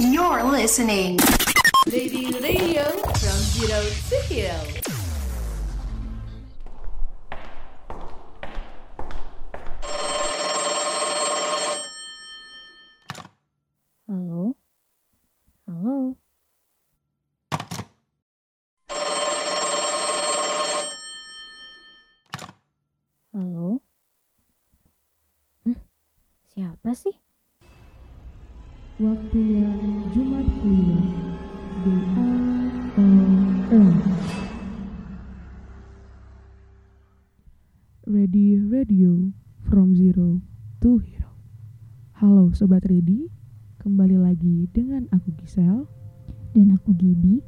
You're listening. Lady Radio from Zero to Hero. Sobat Ready Kembali lagi dengan aku Gisel Dan aku Gibi.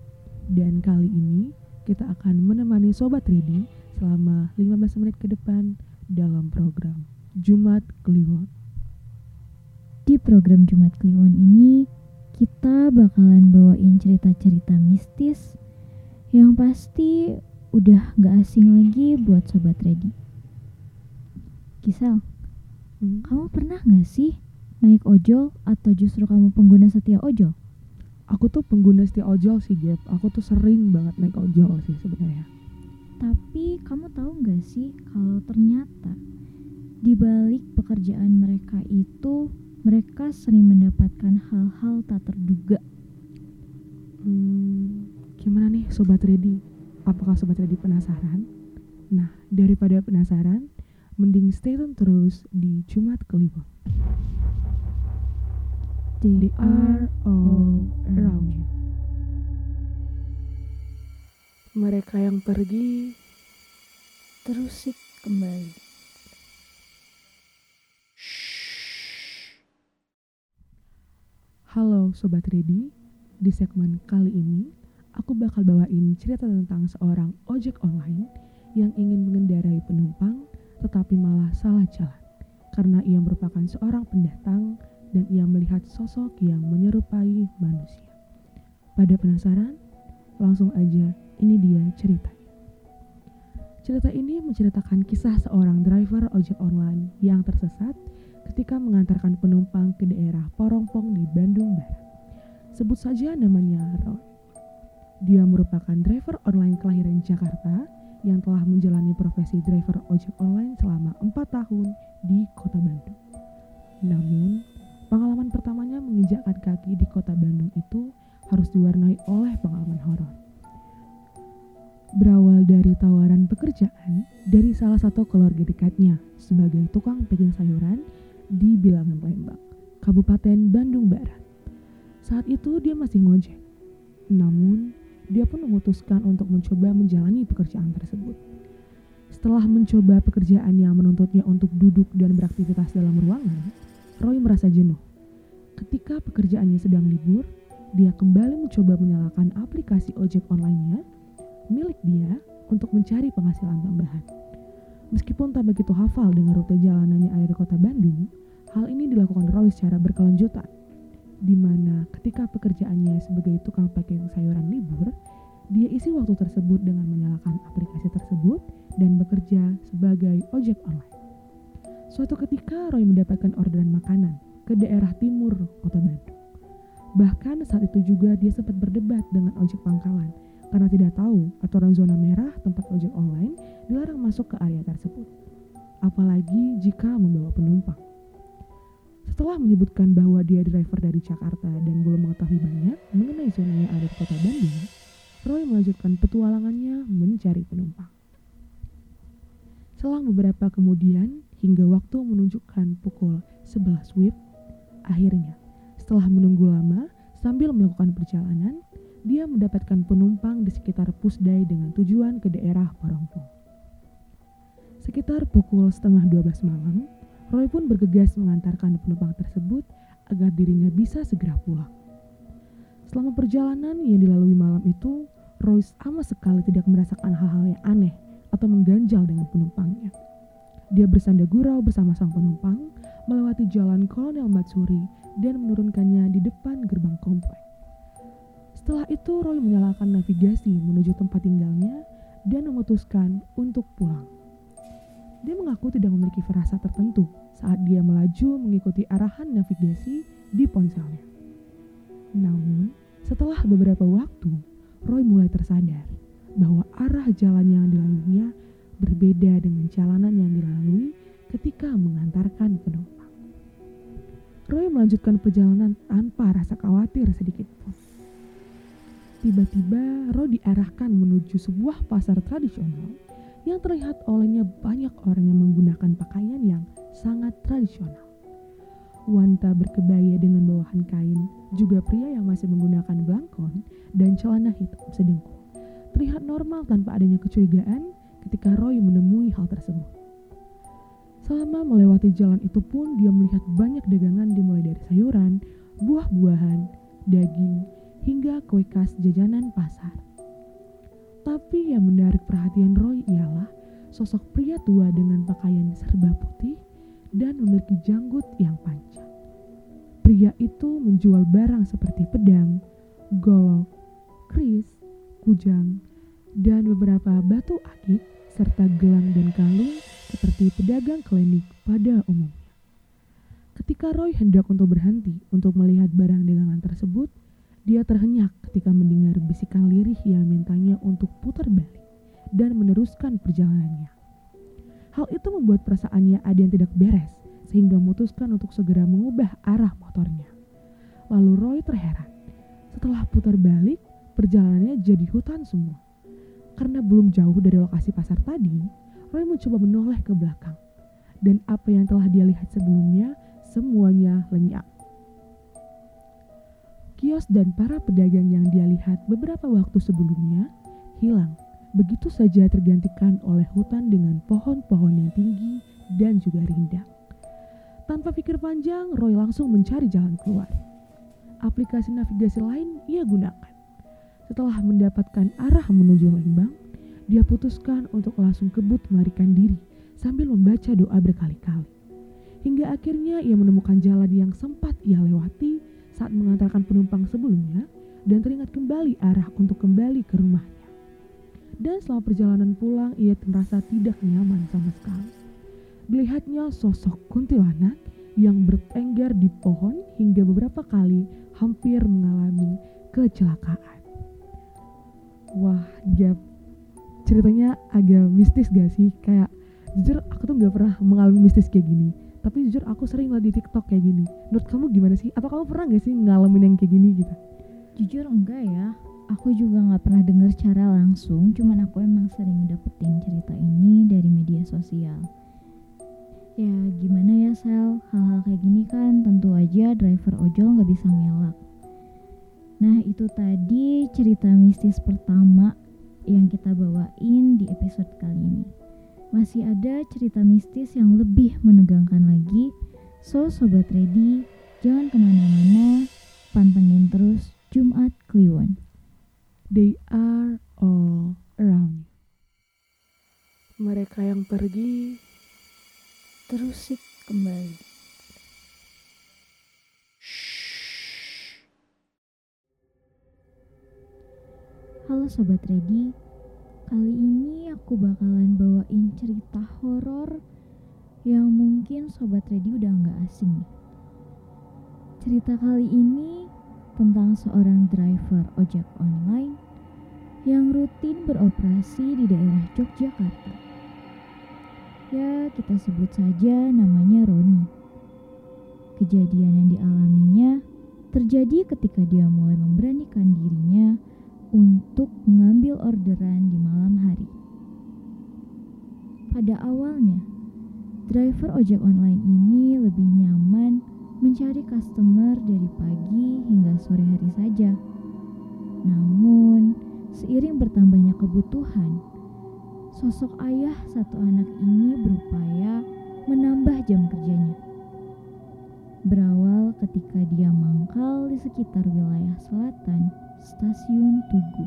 Dan kali ini kita akan menemani Sobat Ready selama 15 menit ke depan dalam program Jumat Kliwon Di program Jumat Kliwon ini, kita bakalan bawain cerita-cerita mistis yang pasti udah gak asing lagi buat Sobat Ready. Gisel, Hmm, kamu pernah gak sih naik ojol atau justru kamu pengguna setia ojol? Aku tuh pengguna setia ojol sih Gap Aku tuh sering banget naik ojol sih sebenarnya Tapi kamu tahu nggak sih kalau ternyata di balik pekerjaan mereka itu mereka sering mendapatkan hal-hal tak terduga. Hmm, gimana nih Sobat Ready? Apakah Sobat Ready penasaran? Nah, daripada penasaran, mending stay tune terus di Jumat Kliwon. They are all around you. Mereka yang pergi Terusik kembali. Halo Sobat Ready, di segmen kali ini aku bakal bawain cerita tentang seorang ojek online yang ingin mengendarai penumpang tetapi malah salah jalan karena ia merupakan seorang pendatang dan ia melihat sosok yang menyerupai manusia. Pada penasaran? Langsung aja, ini dia ceritanya. Cerita ini menceritakan kisah seorang driver ojek online yang tersesat ketika mengantarkan penumpang ke daerah Porongpong di Bandung Barat. Sebut saja namanya Roy. Dia merupakan driver online kelahiran Jakarta yang telah menjalani profesi driver ojek online selama 4 tahun di kota Bandung. Namun, pengalaman pertamanya menginjakkan kaki di kota Bandung itu harus diwarnai oleh pengalaman horor. Berawal dari tawaran pekerjaan dari salah satu keluarga dekatnya sebagai tukang packing sayuran di bilangan Lembang, Kabupaten Bandung Barat. Saat itu dia masih ngojek. Namun, dia pun memutuskan untuk mencoba menjalani pekerjaan tersebut. Setelah mencoba pekerjaan yang menuntutnya untuk duduk dan beraktivitas dalam ruangan, Roy merasa jenuh. Ketika pekerjaannya sedang libur, dia kembali mencoba menyalakan aplikasi ojek online-nya milik dia untuk mencari penghasilan tambahan. Meskipun tak begitu hafal dengan rute jalanannya ada di kota Bandung, hal ini dilakukan Roy secara berkelanjutan, di mana ketika pekerjaannya sebagai tukang packing sayuran libur, dia isi waktu tersebut dengan menyalakan aplikasi tersebut dan bekerja sebagai ojek online. Suatu ketika Roy mendapatkan orderan makanan ke daerah timur kota Bandung. Bahkan saat itu juga dia sempat berdebat dengan ojek pangkalan karena tidak tahu aturan zona merah tempat ojek online dilarang masuk ke area tersebut. Apalagi jika membawa penumpang. Setelah menyebutkan bahwa dia driver dari Jakarta dan belum mengetahui banyak mengenai zona yang ada di kota Bandung, Roy melanjutkan petualangannya mencari penumpang. Selang beberapa kemudian, hingga waktu menunjukkan pukul 11 WIB, akhirnya setelah menunggu lama sambil melakukan perjalanan, dia mendapatkan penumpang di sekitar Pusdai dengan tujuan ke daerah Porongpong. Sekitar pukul setengah 12 malam, Roy pun bergegas mengantarkan penumpang tersebut agar dirinya bisa segera pulang. Selama perjalanan yang dilalui malam itu, Roy sama sekali tidak merasakan hal-hal yang aneh atau mengganjal dengan penumpangnya. Dia bersanda gurau bersama sang penumpang, melewati jalan Kolonel Matsuri dan menurunkannya di depan gerbang komplek. Setelah itu Roy menyalakan navigasi menuju tempat tinggalnya dan memutuskan untuk pulang. Dia mengaku tidak memiliki firasat tertentu saat dia melaju mengikuti arahan navigasi di ponselnya. Namun, setelah beberapa waktu, Roy mulai tersadar bahwa arah jalan yang dilaluinya berbeda dengan jalanan yang dilalui ketika mengantarkan penumpang. Roy melanjutkan perjalanan tanpa rasa khawatir sedikit pun. Tiba-tiba Roy diarahkan menuju sebuah pasar tradisional yang terlihat olehnya banyak orang yang menggunakan pakaian yang sangat tradisional. Wanita berkebaya dengan bawahan kain, juga pria yang masih menggunakan belangkon dan celana hitam sedengkul. Terlihat normal tanpa adanya kecurigaan ketika Roy menemui hal tersebut. Selama melewati jalan itu pun dia melihat banyak dagangan dimulai dari sayuran, buah-buahan, daging, hingga kue khas jajanan pasar. Tapi yang menarik perhatian Roy ialah sosok pria tua dengan pakaian serba putih dan memiliki janggut yang panjang. Pria itu menjual barang seperti pedang, golok, kris, kujang, dan beberapa batu akik serta gelang dan kalung seperti pedagang klinik pada umumnya. Ketika Roy hendak untuk berhenti untuk melihat barang dagangan tersebut, dia terhenyak ketika mendengar bisikan lirih yang mintanya untuk putar balik dan meneruskan perjalanannya. Hal itu membuat perasaannya ada yang tidak beres, sehingga memutuskan untuk segera mengubah arah motornya. Lalu Roy terheran. Setelah putar balik, perjalanannya jadi hutan semua. Karena belum jauh dari lokasi pasar tadi, Roy mencoba menoleh ke belakang. Dan apa yang telah dia lihat sebelumnya, semuanya lenyap. Kios dan para pedagang yang dia lihat beberapa waktu sebelumnya hilang, begitu saja tergantikan oleh hutan dengan pohon-pohon yang tinggi dan juga rindang. Tanpa pikir panjang, Roy langsung mencari jalan keluar. Aplikasi navigasi lain ia gunakan. Setelah mendapatkan arah menuju Lembang, dia putuskan untuk langsung kebut melarikan diri sambil membaca doa berkali-kali. Hingga akhirnya ia menemukan jalan yang sempat ia lewati saat mengantarkan penumpang sebelumnya dan teringat kembali arah untuk kembali ke rumahnya. Dan selama perjalanan pulang ia merasa tidak nyaman sama sekali. Melihatnya sosok kuntilanak yang bertengger di pohon hingga beberapa kali hampir mengalami kecelakaan. Wah, gap. Ceritanya agak mistis gak sih? Kayak jujur aku tuh gak pernah mengalami mistis kayak gini. Tapi jujur aku sering lah di TikTok kayak gini. Menurut kamu gimana sih? Atau kamu pernah gak sih ngalamin yang kayak gini gitu? Jujur enggak ya, aku juga nggak pernah dengar secara langsung, cuman aku emang sering dapetin cerita ini dari media sosial. Ya gimana ya Sel, hal-hal kayak gini kan tentu aja driver ojol nggak bisa ngelak. Nah itu tadi cerita mistis pertama yang kita bawain di episode kali ini. Masih ada cerita mistis yang lebih menegangkan lagi, so sobat ready, jangan ke mana-mana, pantengin terus Jumat Kliwon. They are all around. Mereka yang pergi Terusik kembali. Halo sobat ready, kali ini aku bakalan bawain cerita horor yang mungkin sobat ready udah nggak asing. Cerita kali ini tentang seorang driver ojek online yang rutin beroperasi di daerah Yogyakarta. Ya, kita sebut saja namanya Roni. Kejadian yang dialaminya terjadi ketika dia mulai memberanikan dirinya untuk mengambil orderan di malam hari. Pada awalnya, driver ojek online ini lebih nyaman mencari customer dari pagi hingga sore hari saja. Namun, seiring bertambahnya kebutuhan, sosok ayah satu anak ini berupaya menambah jam kerjanya. Berawal ketika dia mangkal di sekitar wilayah selatan stasiun Tugu.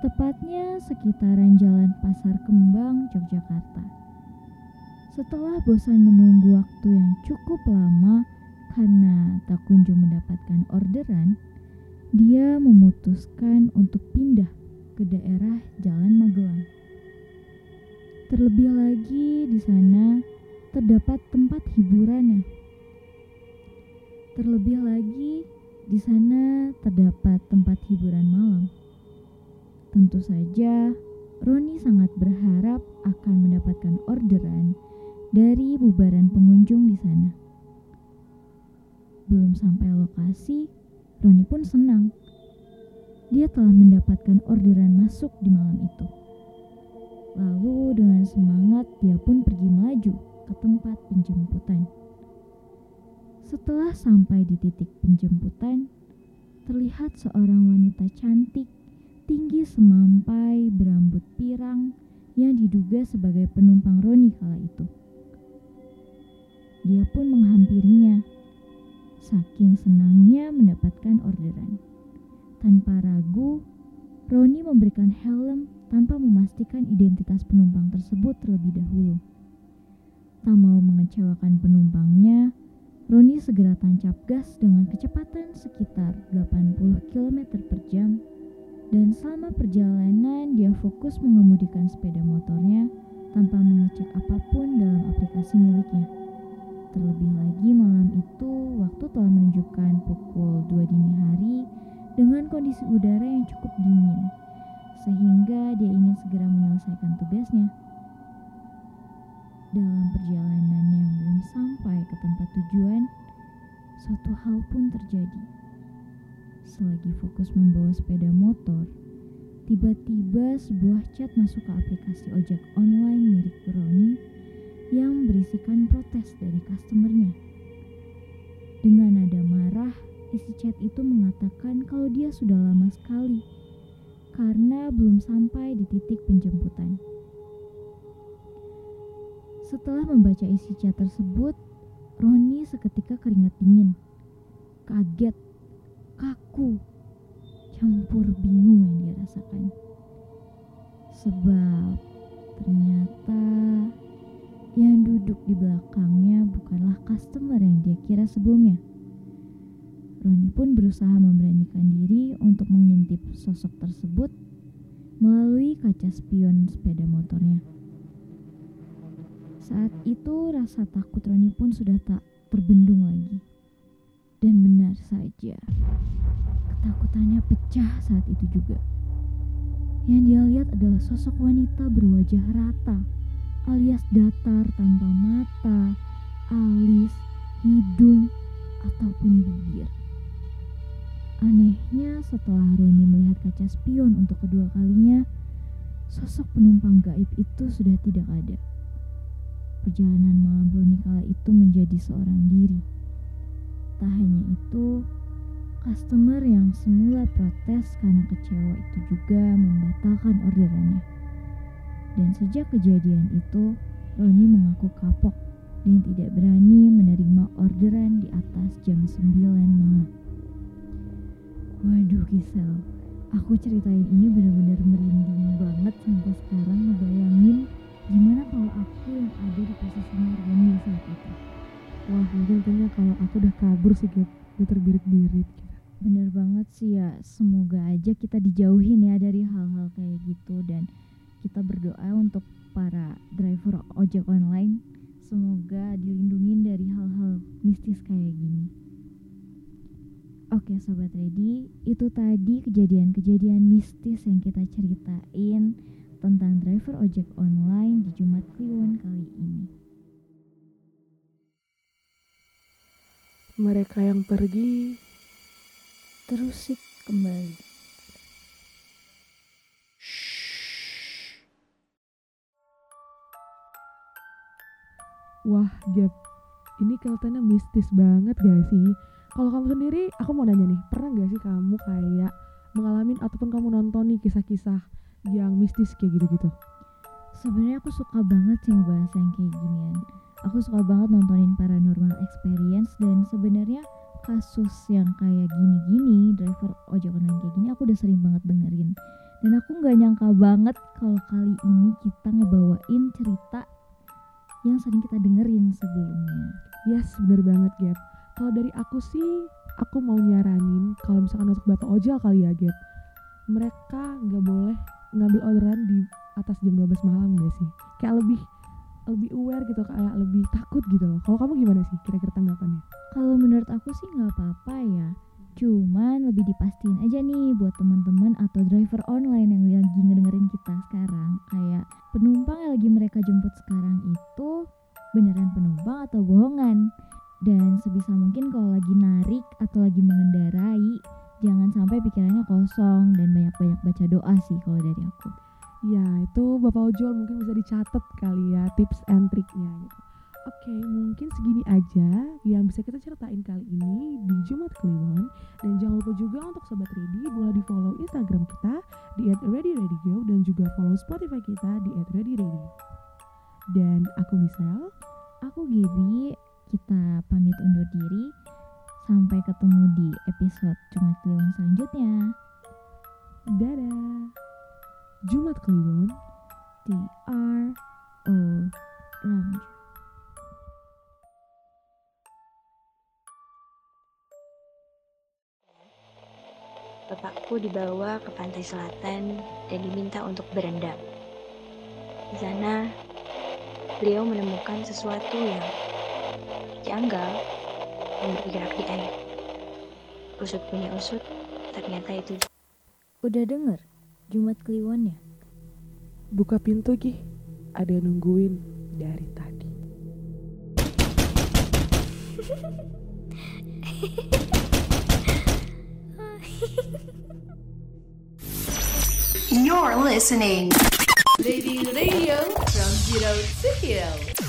Tepatnya sekitaran Jalan Pasar Kembang, Yogyakarta. Setelah bosan menunggu waktu yang cukup lama karena tak kunjung mendapatkan orderan, dia memutuskan untuk pindah ke daerah Jalan Magelang. Terlebih lagi di sana terdapat tempat hiburannya. Terlebih lagi Di sana terdapat tempat hiburan malam. Tentu saja, Roni sangat berharap akan mendapatkan orderan dari bubaran pengunjung di sana. Belum sampai lokasi, Roni pun senang. Dia telah mendapatkan orderan masuk di malam itu. Lalu dengan semangat dia pun pergi melaju ke tempat penjemputan. Setelah sampai di titik penjemputan, terlihat seorang wanita cantik, tinggi semampai, berambut pirang yang diduga sebagai penumpang Roni kala itu. Dia pun menghampirinya, saking senangnya mendapatkan orderan. Tanpa ragu, Roni memberikan helm tanpa memastikan identitas penumpang tersebut terlebih dahulu. Tak mau mengecewakan penumpangnya, Roni segera tancap gas dengan kecepatan sekitar 80 km per jam dan selama perjalanan dia fokus mengemudikan sepeda motornya tanpa mengecek apa pun dalam aplikasi miliknya. Terlebih lagi malam itu waktu telah menunjukkan pukul 2 dini hari dengan kondisi udara yang cukup dingin sehingga dia ingin segera menyelesaikan tugasnya. Dalam perjalanan yang belum sampai ke tempat tujuan, suatu hal pun terjadi. Selagi fokus membawa sepeda motor, tiba-tiba sebuah chat masuk ke aplikasi ojek online milik Roni yang berisikan protes dari customernya. Dengan nada marah, isi chat itu mengatakan kalau dia sudah lama sekali karena belum sampai di titik penjemputan. Setelah membaca isi chat tersebut, Roni seketika keringat dingin, kaget, kaku, campur bingung yang dia rasakan. Sebab ternyata yang duduk di belakangnya bukanlah customer yang dia kira sebelumnya. Roni pun berusaha memberanikan diri untuk mengintip sosok tersebut melalui kaca spion sepeda motornya. Saat itu rasa takut Roni pun sudah tak terbendung lagi. Dan benar saja, ketakutannya pecah saat itu juga. Yang dia lihat adalah sosok wanita berwajah rata, alias datar tanpa mata, alis, hidung, ataupun bibir. Anehnya setelah Roni melihat kaca spion untuk kedua kalinya, sosok penumpang gaib itu sudah tidak ada. Perjalanan malam Roni kala itu menjadi seorang diri. Tak hanya itu, customer yang semula protes karena kecewa itu juga membatalkan orderannya. Dan sejak kejadian itu, Roni mengaku kapok dan tidak berani menerima orderan di atas jam 9 malam. Waduh Gisel, aku ceritain ini benar-benar merinding banget sampai sekarang ngebayangin Gimana kalau aku yang ada di posisinya Rani saat itu? Wah mungkin kayaknya kalau aku udah kabur sih Gap, udah terbirit-birit gitu. Bener banget sih ya, semoga aja kita dijauhin ya dari hal-hal kayak gitu dan kita berdoa untuk para driver ojek online semoga dilindungi dari hal-hal mistis kayak gini. Oke sobat ready, itu tadi kejadian-kejadian mistis yang kita ceritain tentang driver ojek online di Jumat Kliwon kali ini. Mereka yang pergi terusik kembali. Wah, Gap, ini kelihatannya mistis banget gak sih? Kalau kamu sendiri, aku mau nanya nih, pernah gak sih kamu kayak mengalami ataupun kamu nonton nih kisah-kisah yang mistis kayak gitu-gitu? Sebenarnya aku suka banget sih ngebahas yang kayak ginian. Aku suka banget nontonin paranormal experience dan sebenarnya kasus yang kayak gini-gini driver ojek online kayak gini aku udah sering banget dengerin dan aku nggak nyangka banget kalau kali ini kita ngebawain cerita yang sering kita dengerin sebelumnya. Yes, bener banget Gap. Kalau dari aku sih, aku mau nyaranin kalau misalkan untuk bapak ojek kali ya Gap, mereka nggak boleh ngambil orderan di atas jam 12 malam gak sih? Kayak lebih lebih aware gitu kayak lebih takut gitu loh. Kalau kamu gimana sih kira-kira tanggapannya? Kalau menurut aku sih nggak apa-apa ya. Cuman lebih dipastiin aja nih buat teman-teman atau driver online yang lagi ngedengerin kita sekarang kayak penumpang yang lagi mereka jemput sekarang itu beneran penumpang atau bohongan. Dan sebisa mungkin kalau lagi narik atau lagi mengendarai jangan sampai pikirannya kosong dan banyak-banyak baca doa sih kalau dari aku. Ya, itu Bapak Ojol mungkin bisa dicatat kali ya tips and triknya gitu. Oke, mungkin segini aja yang bisa kita ceritain kali ini di Jumat Kliwon. Dan jangan lupa juga untuk Sobat Ready boleh di follow Instagram kita di @readyradio dan juga follow Spotify kita di @readyradio. Dan aku Michelle. Aku Gaby, kita pamit undur diri. Sampai ketemu di episode Jumat Kliwon selanjutnya. Dadah. Jumat Kliwon. T R O Ramja. Bapakku dibawa ke pantai selatan dan diminta untuk berendam. Di sana, beliau menemukan sesuatu yang janggal yang bergerak di air. Usut punya usut, ternyata itu Udah denger Jumat Kliwon ya? Buka pintu Gi. Ada yang nungguin dari tadi. You're listening. Lady Radio from Zero to Hero.